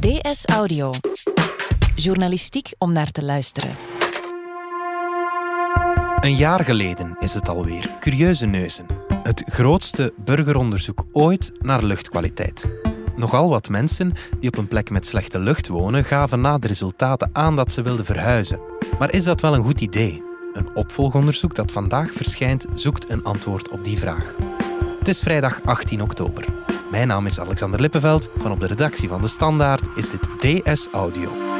DS Audio. Journalistiek om naar te luisteren. Een jaar geleden is het alweer. Curieuze Neuzen. Het grootste burgeronderzoek ooit naar luchtkwaliteit. Nogal wat mensen die op een plek met slechte lucht wonen, gaven na de resultaten aan dat ze wilden verhuizen. Maar is dat wel een goed idee? Een opvolgonderzoek dat vandaag verschijnt zoekt een antwoord op die vraag. Het is vrijdag 18 oktober. Mijn naam is Alexander Lippenveld. Van op de redactie van De Standaard is dit DS Audio.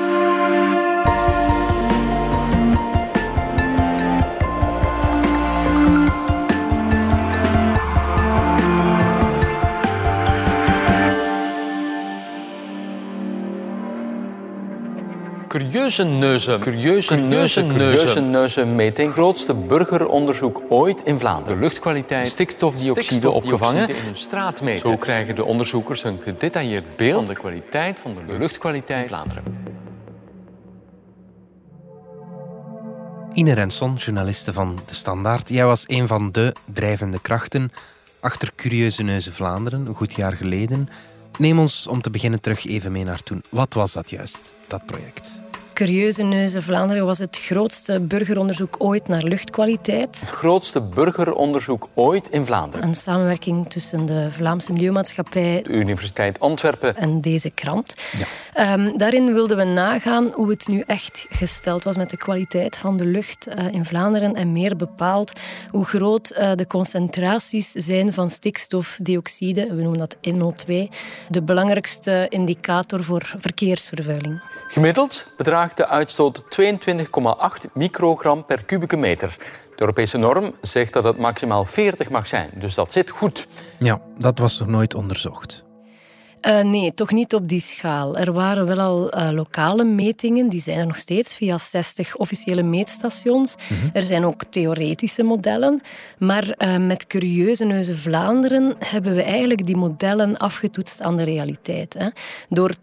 Curieuze neuzen. Curieuze neuzen, curieuze neuzenmeting. Grootste burgeronderzoek ooit in Vlaanderen. De luchtkwaliteit, stikstofdioxide, Stikstofdioxide opgevangen in een straat meten. Zo krijgen de onderzoekers een gedetailleerd beeld van de kwaliteit van de luchtkwaliteit in Vlaanderen. Ine Renson, journaliste van De Standaard. Jij was een van de drijvende krachten achter Curieuze Neuzen Vlaanderen, een goed jaar geleden. Neem ons om te beginnen terug even mee naar toen. Wat was dat juist, dat project? Curieuze Neuzen Vlaanderen was het grootste burgeronderzoek ooit naar luchtkwaliteit. Het grootste burgeronderzoek ooit in Vlaanderen. Een samenwerking tussen de Vlaamse Milieumaatschappij De Universiteit Antwerpen. en deze krant. Ja. Ehm, daarin wilden we nagaan hoe het nu echt gesteld was met de kwaliteit van de lucht eh, in Vlaanderen en meer bepaald hoe groot eh, de concentraties zijn van stikstofdioxide, we noemen dat NO2, de belangrijkste indicator voor verkeersvervuiling. Gemiddeld bedraagt de uitstoot 22,8 microgram per kubieke meter. De Europese norm zegt dat het maximaal 40 mag zijn, dus dat zit goed. Ja, dat was nog nooit onderzocht. Eh, nee, toch niet op die schaal. Er waren wel al eh, lokale metingen, die zijn er nog steeds via 60 officiële meetstations. Er zijn ook theoretische modellen. Maar eh, met Curieuze Neuzen Vlaanderen hebben we eigenlijk die modellen afgetoetst aan de realiteit. Hè. Door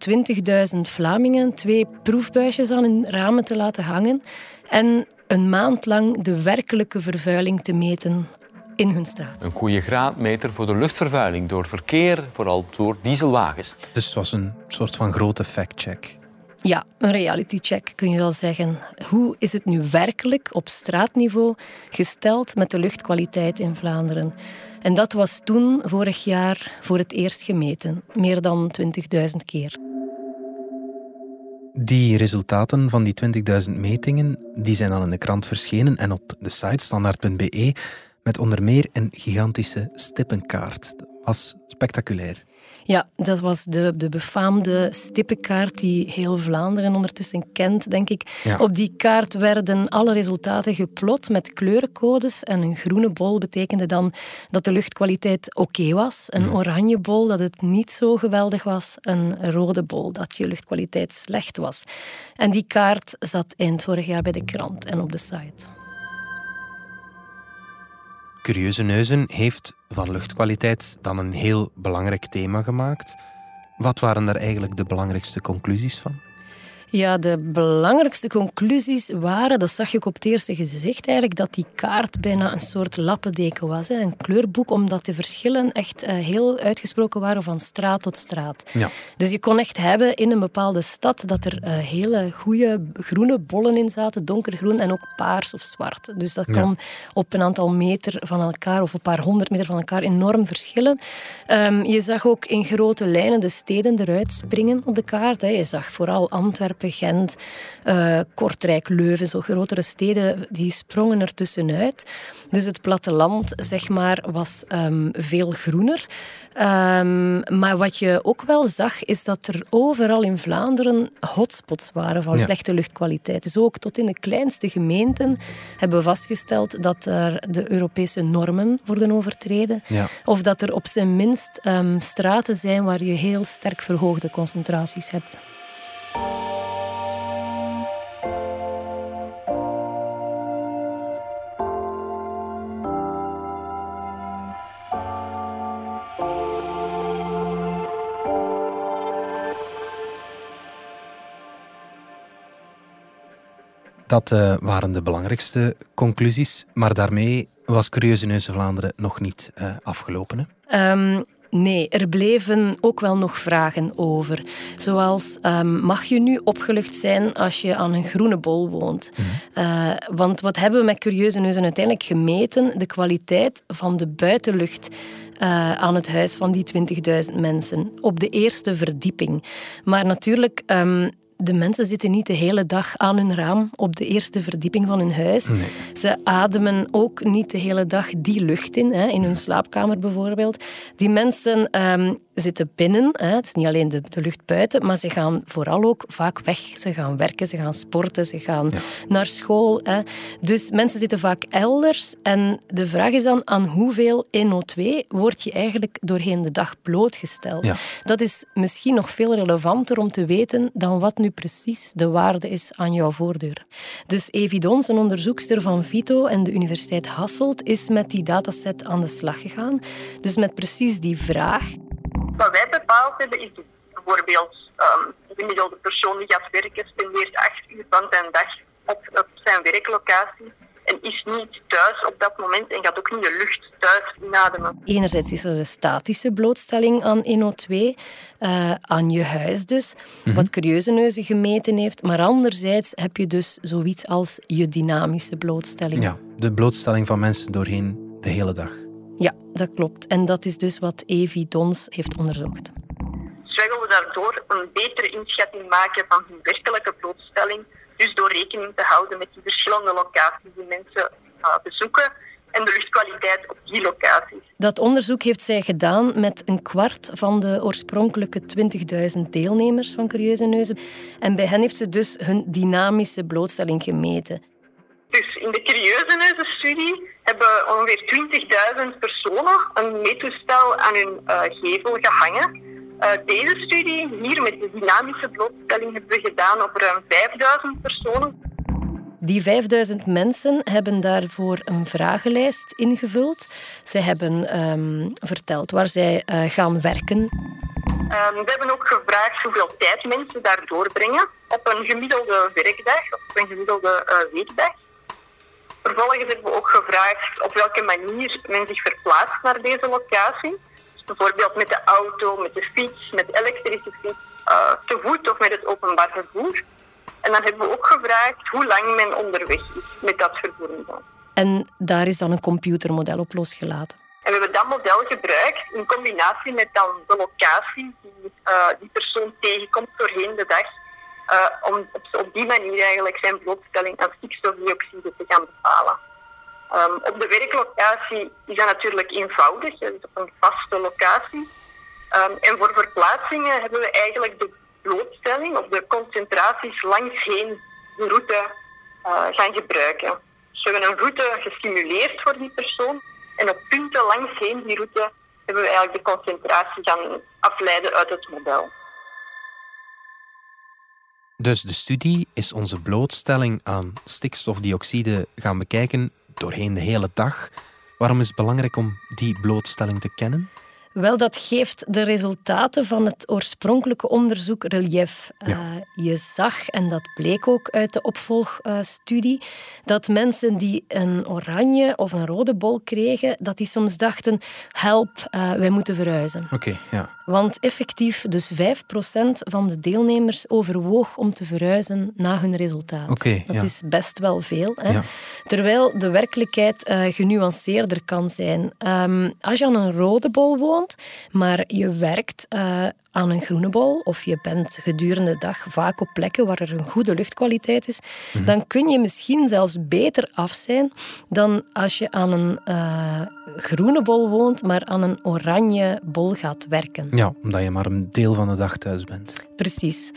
20.000 Vlamingen twee proefbuisjes aan hun ramen te laten hangen en een maand lang de werkelijke vervuiling te meten in hun straat. Een goede graadmeter voor de luchtvervuiling door verkeer, vooral door dieselwagens. Dus het was een soort van grote factcheck. Ja, een reality check kun je wel zeggen. Hoe is het nu werkelijk op straatniveau gesteld met de luchtkwaliteit in Vlaanderen? En dat was toen, vorig jaar, voor het eerst gemeten. Meer dan 20.000 keer. Die resultaten van die 20.000 metingen die zijn dan in de krant verschenen en op de site standaard.be met onder meer een gigantische stippenkaart. Dat was spectaculair. Ja, dat was de, de befaamde stippenkaart die heel Vlaanderen ondertussen kent, denk ik. Ja. Op die kaart werden alle resultaten geplot met kleurencodes. En een groene bol betekende dan dat de luchtkwaliteit oké was. Een oranje bol dat het niet zo geweldig was. Een rode bol dat je luchtkwaliteit slecht was. En die kaart zat eind vorig jaar bij de krant en op de site. Curieuze Neuzen heeft van luchtkwaliteit dan een heel belangrijk thema gemaakt. Wat waren daar eigenlijk de belangrijkste conclusies van? Ja, de belangrijkste conclusies waren, dat zag je ook op het eerste gezicht eigenlijk, dat die kaart bijna een soort lappendeken was. Hè. Een kleurboek, omdat de verschillen echt eh, heel uitgesproken waren van straat tot straat. Ja. Dus je kon echt hebben in een bepaalde stad dat er eh, hele goede groene bollen in zaten, donkergroen en ook paars of zwart. Dus dat Ja. kon op een aantal meter van elkaar of een paar honderd meter van elkaar enorm verschillen. Ehm, je zag ook in grote lijnen de steden eruit springen op de kaart. Hè. Je zag vooral Antwerpen, Gent, eh, Kortrijk, Leuven, zo grotere steden, die sprongen er tussenuit. Dus het platteland, zeg maar, was ehm, veel groener. Ehm, maar wat je ook wel zag, is dat er overal in Vlaanderen hotspots waren van Ja. slechte luchtkwaliteit. Dus ook tot in de kleinste gemeenten hebben we vastgesteld dat er de Europese normen worden overtreden. Ja. Of dat er op zijn minst ehm, straten zijn waar je heel sterk verhoogde concentraties hebt. Dat eh, waren de belangrijkste conclusies, maar daarmee was Curieuze Neuzen Vlaanderen nog niet eh, afgelopen. Hè? Ehm, Nee, er bleven ook wel nog vragen over. Zoals, um, mag je nu opgelucht zijn als je aan een groene bol woont? Uh, want wat hebben we met Curieuze Neuzen uiteindelijk gemeten? De kwaliteit van de buitenlucht uh, aan het huis van die 20.000 mensen. Op de eerste verdieping. Maar natuurlijk... Um, de mensen zitten niet de hele dag aan hun raam op de eerste verdieping van hun huis. Ze ademen ook niet de hele dag die lucht in, hè, in hun slaapkamer bijvoorbeeld. Die mensen um, zitten binnen. Hè. Het is niet alleen de, de, lucht buiten, maar ze gaan vooral ook vaak weg. Ze gaan werken, ze gaan sporten, ze gaan naar school. Hè. Dus mensen zitten vaak elders. En de vraag is dan, aan hoeveel NO2 word je eigenlijk doorheen de dag blootgesteld? Dat is misschien nog veel relevanter om te weten dan wat nu precies de waarde is aan jouw voordeur. Dus Evi Dons, een onderzoekster van Vito en de Universiteit Hasselt, is met die dataset aan de slag gegaan. Dus met precies die vraag. Wat wij bepaald hebben is bijvoorbeeld um, de gemiddelde persoon die gaat werken spendeert acht uur van zijn dag op, op zijn werklocatie en is niet thuis op dat moment en gaat ook niet de lucht thuis inademen. Enerzijds is er de statische blootstelling aan NO2, uh, eh, aan je huis dus, mm wat Curieuze Neuzen gemeten heeft. Maar anderzijds heb je dus zoiets als je dynamische blootstelling. Ja, de blootstelling van mensen doorheen de hele dag. Ja, dat klopt. En dat is dus wat Evi Dons heeft onderzocht. Wij willen daardoor een betere inschatting maken van hun werkelijke blootstelling. Dus door rekening te houden met die verschillende locaties die mensen uh, bezoeken en de luchtkwaliteit op die locaties. Dat onderzoek heeft zij gedaan met een kwart van de oorspronkelijke 20.000 deelnemers van Curieuze Neuzen. En bij hen heeft ze dus hun dynamische blootstelling gemeten. Dus in de Curieuze Neuzen-studie hebben ongeveer 20.000 personen een meetoestel aan hun uh, gevel gehangen. Uh, deze studie hier met de dynamische blootstelling hebben we gedaan op ruim 5000 personen. Die 5000 mensen hebben daarvoor een vragenlijst ingevuld. Ze hebben um, verteld waar zij uh, gaan werken. Um, we hebben ook gevraagd hoeveel tijd mensen daar doorbrengen op een gemiddelde werkdag, of op een gemiddelde uh, weekdag. Vervolgens hebben we ook gevraagd op welke manier men zich verplaatst naar deze locatie. Bijvoorbeeld met de auto, met de fiets, met de elektrische fiets, uh, te voet of met het openbaar vervoer. En dan hebben we ook gevraagd hoe lang men onderweg is met dat vervoer. En daar is dan een computermodel op losgelaten. En we hebben dat model gebruikt in combinatie met dan de locatie die uh, die persoon tegenkomt doorheen de dag uh, om op, op, die manier eigenlijk zijn blootstelling aan stikstofdioxide te gaan bepalen. Um, op de werklocatie is dat natuurlijk eenvoudig, dus op een vaste locatie. Um, en voor verplaatsingen hebben we eigenlijk de blootstelling of de concentraties langsheen de route uh, gaan gebruiken. Dus we hebben een route gestimuleerd voor die persoon en op punten langsheen die route hebben we eigenlijk de concentratie gaan afleiden uit het model. Dus de studie is onze blootstelling aan stikstofdioxide gaan bekijken doorheen de hele dag. Waarom is het belangrijk om die blootstelling te kennen? Wel, dat geeft de resultaten van het oorspronkelijke onderzoek relief. Ja. Uh, je zag, en dat bleek ook uit de opvolgstudie, dat mensen die een oranje of een rode bol kregen, dat die soms dachten, help, uh, wij moeten verhuizen. Oké, ja. Want effectief, dus 5% van de deelnemers overwoog om te verhuizen na hun resultaat. Okay, dat is best wel veel. Hè? Ja. Terwijl de werkelijkheid uh, genuanceerder kan zijn. Um, als je aan een rode bol woont, maar je werkt uh, aan een groene bol of je bent gedurende de dag vaak op plekken waar er een goede luchtkwaliteit is, mhm. dan kun je misschien zelfs beter af zijn dan als je aan een uh, groene bol woont, maar aan een oranje bol gaat werken. Ja, omdat je maar een deel van de dag thuis bent. Precies.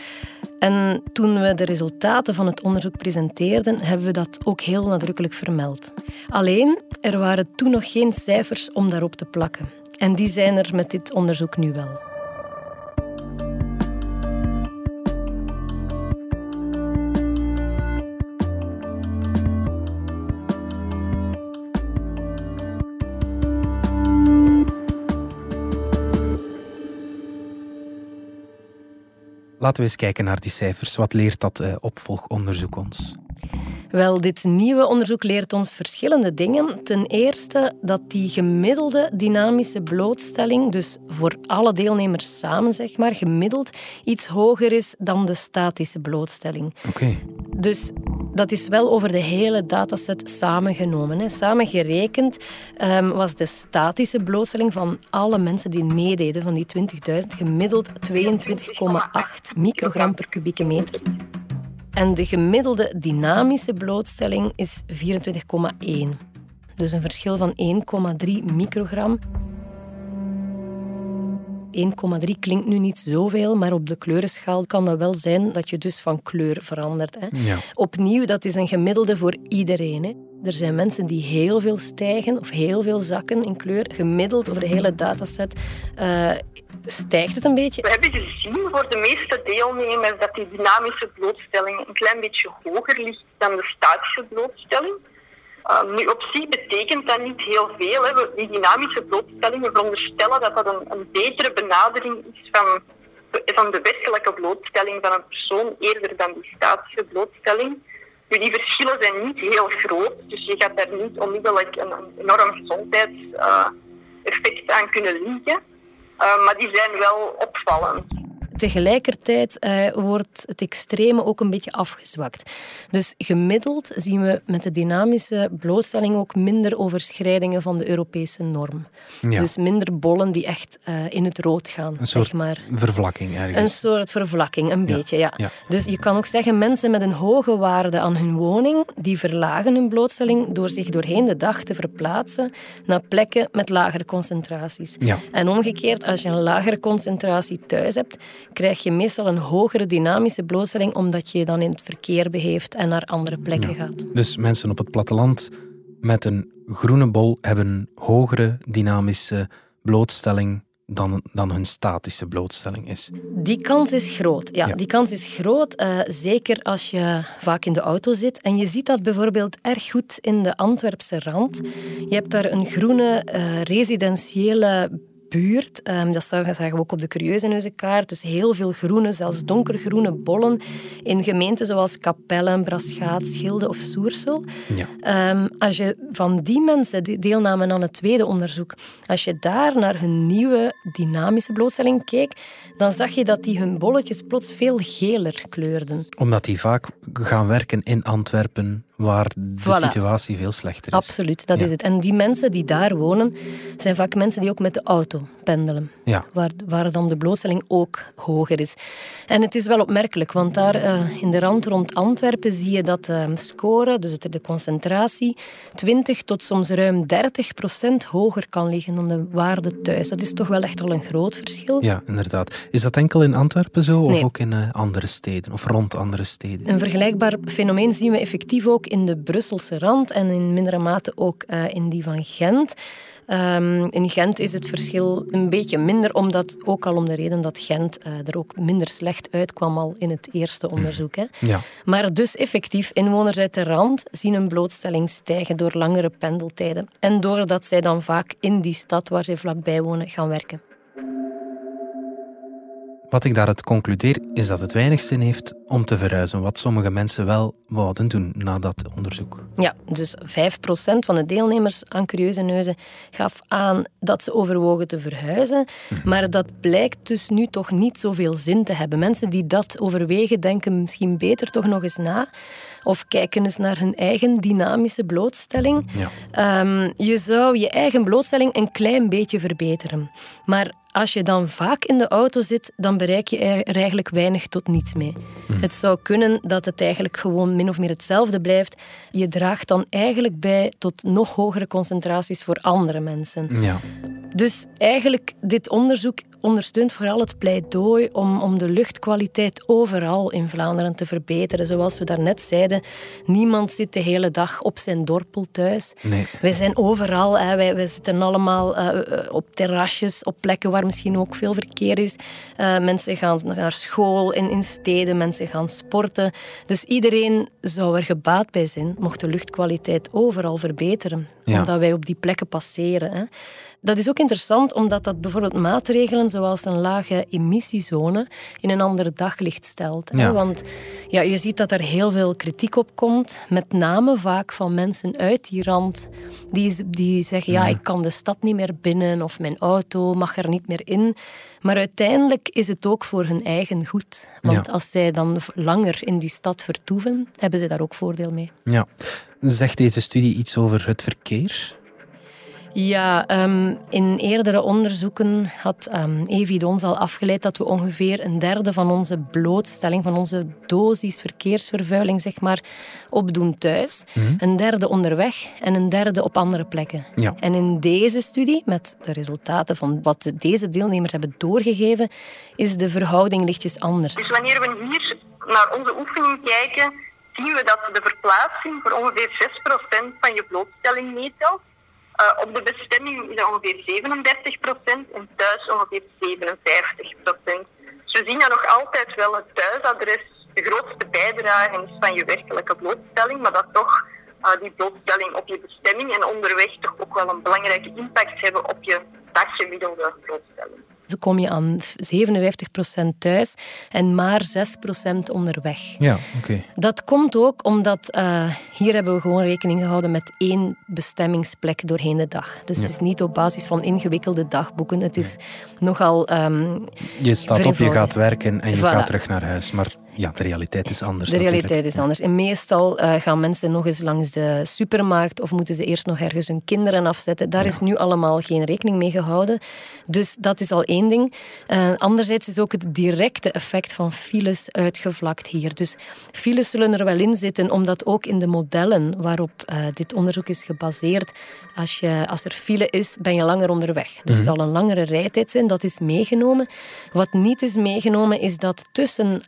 En toen we de resultaten van het onderzoek presenteerden, hebben we dat ook heel nadrukkelijk vermeld. Alleen, er waren toen nog geen cijfers om daarop te plakken. En die zijn er met dit onderzoek nu wel. Laten we eens kijken naar die cijfers. Wat leert dat uh, opvolgonderzoek ons? Wel, dit nieuwe onderzoek leert ons verschillende dingen. Ten eerste dat die gemiddelde dynamische blootstelling, dus voor alle deelnemers samen, zeg maar, gemiddeld iets hoger is dan de statische blootstelling. Oké. Dus dat is wel over de hele dataset samengenomen. Hè. Samengerekend um, was de statische blootstelling van alle mensen die meededen, van die 20.000, gemiddeld 22,8 microgram per kubieke meter. En de gemiddelde dynamische blootstelling is 24,1. Dus een verschil van 1,3 microgram. 1,3 klinkt nu niet zoveel, maar op de kleurenschaal kan dat wel zijn dat je dus van kleur verandert. Hè. Ja. Opnieuw, dat is een gemiddelde voor iedereen. Hè. Er zijn mensen die heel veel stijgen of heel veel zakken in kleur. Gemiddeld over de hele dataset uh, stijgt het een beetje. We hebben gezien voor de meeste deelnemers dat die dynamische blootstelling een klein beetje hoger ligt dan de statische blootstelling. Uh, nu, op zich betekent dat niet heel veel. Hè. Die dynamische blootstellingen veronderstellen dat dat een, een betere benadering is van, van de werkelijke blootstelling van een persoon eerder dan die statische blootstelling. Die verschillen zijn niet heel groot, dus je gaat daar niet onmiddellijk een, enorm gezondheidseffect aan kunnen liggen. Uh, maar die zijn wel opvallend. Tegelijkertijd uh, wordt het extreme ook een beetje afgezwakt. Dus gemiddeld zien we met de dynamische blootstelling ook minder overschrijdingen van de Europese norm. Ja. Dus minder bollen die echt uh, in het rood gaan. Een soort zeg maar. vervlakking ergens. Een soort vervlakking, een Ja. beetje, ja. Ja. Dus je kan ook zeggen, mensen met een hoge waarde aan hun woning, die verlagen hun blootstelling door zich doorheen de dag te verplaatsen naar plekken met lagere concentraties. Ja. En omgekeerd, als je een lagere concentratie thuis hebt, krijg je meestal een hogere dynamische blootstelling, omdat je je dan in het verkeer begeeft en naar andere plekken gaat. Dus mensen op het platteland met een groene bol hebben een hogere dynamische blootstelling dan, dan hun statische blootstelling is. Die kans is groot. Ja, Ja. die kans is groot. eh, zeker als je vaak in de auto zit. En je ziet dat bijvoorbeeld erg goed in de Antwerpse rand. Je hebt daar een groene eh, residentiële buurt. Ehm, dat zagen we ook op de Curieuzenhuizenkaart. Dus heel veel groene, zelfs donkergroene bollen in gemeenten zoals Capelle, Braschaat, Schilde of Soersel. Ja. Ehm, als je van die mensen die deelnamen aan het tweede onderzoek, als je daar naar hun nieuwe dynamische blootstelling keek, dan zag je dat die hun bolletjes plots veel geler kleurden. Omdat die vaak gaan werken in Antwerpen, waar de Voilà. situatie veel slechter is. Absoluut, dat Ja. is het. En die mensen die daar wonen, zijn vaak mensen die ook met de auto pendelen. Ja. Waar, waar dan de blootstelling ook hoger is. En het is wel opmerkelijk, want daar eh, in de rand rond Antwerpen zie je dat de score, dus de concentratie, 20 tot soms ruim 30 procent hoger kan liggen dan de waarde thuis. Dat is toch wel echt al een groot verschil. Ja, inderdaad. Is dat enkel in Antwerpen zo, of ook in eh, andere steden, of rond andere steden? Een vergelijkbaar fenomeen zien we effectief ook in de Brusselse rand en in mindere mate ook eh, in die van Gent. Ehm, in Gent is het verschil een beetje minder, omdat ook al om de reden dat Gent eh, er ook minder slecht uitkwam al in het eerste onderzoek. Hè. Ja. Maar dus effectief, inwoners uit de rand zien een blootstelling stijgen door langere pendeltijden. En doordat zij dan vaak in die stad waar zij vlakbij wonen gaan werken. Wat ik daaruit concludeer, is dat het weinig zin heeft om te verhuizen, wat sommige mensen wel wouden doen na dat onderzoek. Ja, dus 5% van de deelnemers aan Curieuze Neuzen gaf aan dat ze overwogen te verhuizen. Maar dat blijkt dus nu toch niet zoveel zin te hebben. Mensen die dat overwegen, denken misschien beter toch nog eens na. Of kijken eens naar hun eigen dynamische blootstelling. Ja. Ehm, je zou je eigen blootstelling een klein beetje verbeteren. Maar als je dan vaak in de auto zit, dan bereik je er eigenlijk weinig tot niets mee. Het zou kunnen dat het eigenlijk gewoon min of meer hetzelfde blijft. Je draagt dan eigenlijk bij tot nog hogere concentraties voor andere mensen. Ja. Dus eigenlijk, dit onderzoek ondersteunt vooral het pleidooi om, om de luchtkwaliteit overal in Vlaanderen te verbeteren. Zoals we daarnet zeiden, niemand zit de hele dag op zijn dorpel thuis. Nee. Wij zijn overal, hè. Wij, wij zitten allemaal eh, eh, op terrasjes, op plekken waar misschien ook veel verkeer is. Eh, mensen gaan naar school in, in steden, mensen gaan sporten. Dus iedereen zou er gebaat bij zijn, mocht de luchtkwaliteit overal verbeteren. Ja. Omdat wij op die plekken passeren. Hè. Dat is ook interessant omdat dat bijvoorbeeld maatregelen zoals een lage emissiezone in een ander daglicht stelt. Ja. Want ja, je ziet dat er heel veel kritiek op komt, met name vaak van mensen uit die rand die, die zeggen ja, ik kan de stad niet meer binnen of mijn auto mag er niet meer in. Maar uiteindelijk is het ook voor hun eigen goed. Want Ja. als zij dan langer in die stad vertoeven, hebben ze daar ook voordeel mee. Ja. Zegt deze studie iets over het verkeer? Ja, ehm, in eerdere onderzoeken had um, Evid ons al afgeleid dat we ongeveer een derde van onze blootstelling, van onze dosis verkeersvervuiling, zeg maar, opdoen thuis. Een derde onderweg en een derde op andere plekken. Ja. En in deze studie, met de resultaten van wat deze deelnemers hebben doorgegeven, is de verhouding lichtjes anders. Dus wanneer we hier naar onze oefening kijken, zien we dat de verplaatsing voor ongeveer 6% van je blootstelling meetelt. Uh, op de bestemming is dat ongeveer 37% en thuis ongeveer 57%. Dus we zien dat nog altijd wel het thuisadres de grootste bijdrage is van je werkelijke blootstelling, maar dat toch uh, die blootstelling op je bestemming en onderweg toch ook wel een belangrijke impact hebben op je daggemiddelde blootstelling. Kom je aan 57% thuis en maar 6% onderweg. Ja, oké. Dat komt ook omdat uh, hier hebben we gewoon rekening gehouden met één bestemmingsplek doorheen de dag. Dus Ja. het is niet op basis van ingewikkelde dagboeken. Het is nogal. um, Je staat op, je gaat werken en je Voilà. gaat terug naar huis. Maar ja, de realiteit is anders De natuurlijk. realiteit is anders. En meestal eh, gaan mensen nog eens langs de supermarkt of moeten ze eerst nog ergens hun kinderen afzetten. Daar is nu allemaal geen rekening mee gehouden. Dus dat is al één ding. Eh, anderzijds is ook het directe effect van files uitgevlakt hier. Dus files zullen er wel in zitten, omdat ook in de modellen waarop eh, dit onderzoek is gebaseerd, als, je, als er file is, ben je langer onderweg. Dus het zal een langere rijtijd zijn, dat is meegenomen. Wat niet is meegenomen, is dat tussen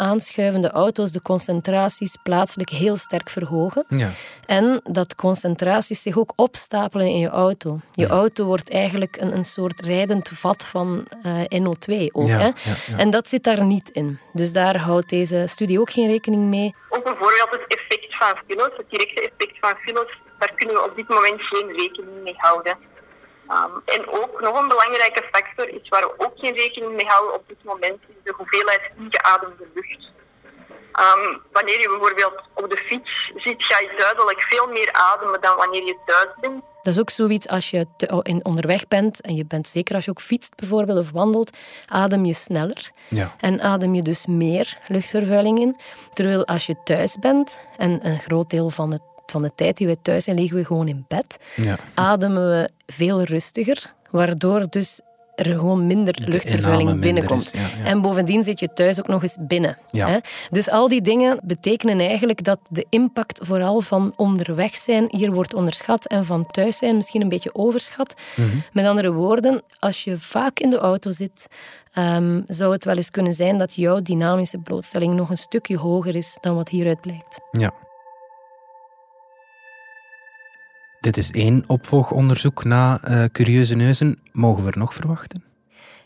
aanschuivende auto's de concentraties plaatselijk heel sterk verhogen. Ja. En dat concentraties zich ook opstapelen in je auto. Je auto wordt eigenlijk een, een soort rijdend vat van eh, NO2 ook. Ja, hè? ja, ja. En dat zit daar niet in. Dus daar houdt deze studie ook geen rekening mee. Ook bijvoorbeeld het effect van files, het directe effect van files, daar kunnen we op dit moment geen rekening mee houden. Um, en ook nog een belangrijke factor is waar we ook geen rekening mee houden op dit moment, is de hoeveelheid ingeademde lucht. Um, wanneer je bijvoorbeeld op de fiets zit, ga je duidelijk veel meer ademen dan wanneer je thuis bent. Dat is ook zoiets als je te- in onderweg bent en je bent zeker als je ook fietst bijvoorbeeld of wandelt, adem je sneller Ja. en adem je dus meer luchtvervuiling in. Terwijl als je thuis bent en een groot deel van, het, van de tijd die we thuis zijn, liggen we gewoon in bed, Ja. ademen we veel rustiger, waardoor dus er gewoon minder luchtvervuiling minder binnenkomt. is, ja, ja. En bovendien zit je thuis ook nog eens binnen. Ja. Hè? Dus al die dingen betekenen eigenlijk dat de impact vooral van onderweg zijn hier wordt onderschat en van thuis zijn misschien een beetje overschat. Mhm. Met andere woorden, als je vaak in de auto zit, ehm, zou het wel eens kunnen zijn dat jouw dynamische blootstelling nog een stukje hoger is dan wat hieruit blijkt. Ja. Dit is één opvolgonderzoek na eh, curieuze neuzen. Mogen we er nog verwachten?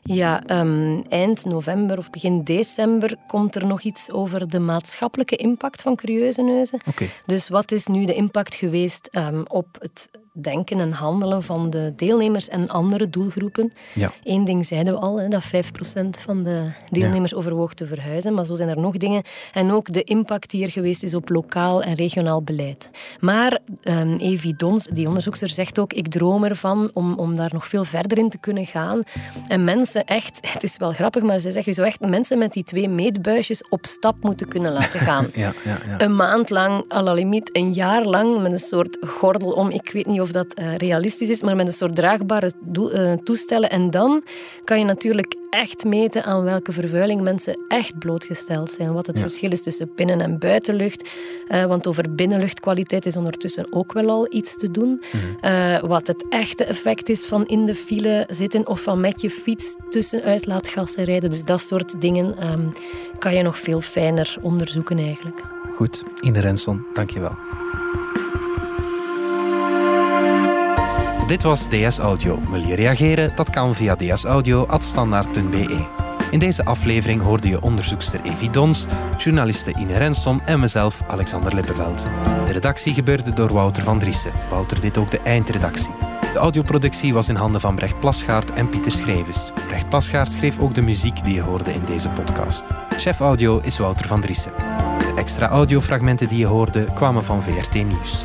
Ja, ehm, eind november of begin december komt er nog iets over de maatschappelijke impact van curieuze neuzen. Oké. Dus wat is nu de impact geweest ehm, op het denken en handelen van de deelnemers en andere doelgroepen? Ja. Eén ding zeiden we al, hè, dat 5% van de deelnemers overwoog te verhuizen. Maar zo zijn er nog dingen. En ook de impact die er geweest is op lokaal en regionaal beleid. Maar ehm Evi Dons, die onderzoekster, zegt ook... Ik droom ervan om, om daar nog veel verder in te kunnen gaan. En mensen echt... Het is wel grappig, maar ze zeggen zo echt... Mensen met die twee meetbuisjes op stap moeten kunnen laten gaan. Ja, ja, ja. Een maand lang, à la limiet, een jaar lang, met een soort gordel om. Ik weet niet of dat eh, realistisch is, maar met een soort draagbare eh, toestellen. En dan kan je natuurlijk echt meten aan welke vervuiling mensen echt blootgesteld zijn. Wat het Ja. verschil is tussen binnen- en buitenlucht. Eh, want over binnenluchtkwaliteit is ondertussen ook wel al iets te doen. Eh, wat het echte effect is van in de file zitten of van met je fiets tussen uitlaatgassen rijden. Dus dat soort dingen ehm, kan je nog veel fijner onderzoeken eigenlijk. Goed, Ine Renson, dankjewel. Dit was DS Audio. Wil je reageren? Dat kan via dsaudio.standaard.be. In deze aflevering hoorde je onderzoekster Evi Dons, journaliste Ine Rensom en mezelf, Alexander Lippenveld. De redactie gebeurde door Wouter van Driessen. Wouter deed ook de eindredactie. De audioproductie was in handen van Brecht Plasgaard en Pieter Schrevens. Brecht Plasgaard schreef ook de muziek die je hoorde in deze podcast. Chef audio is Wouter van Driessen. De extra audiofragmenten die je hoorde kwamen van VRT Nieuws.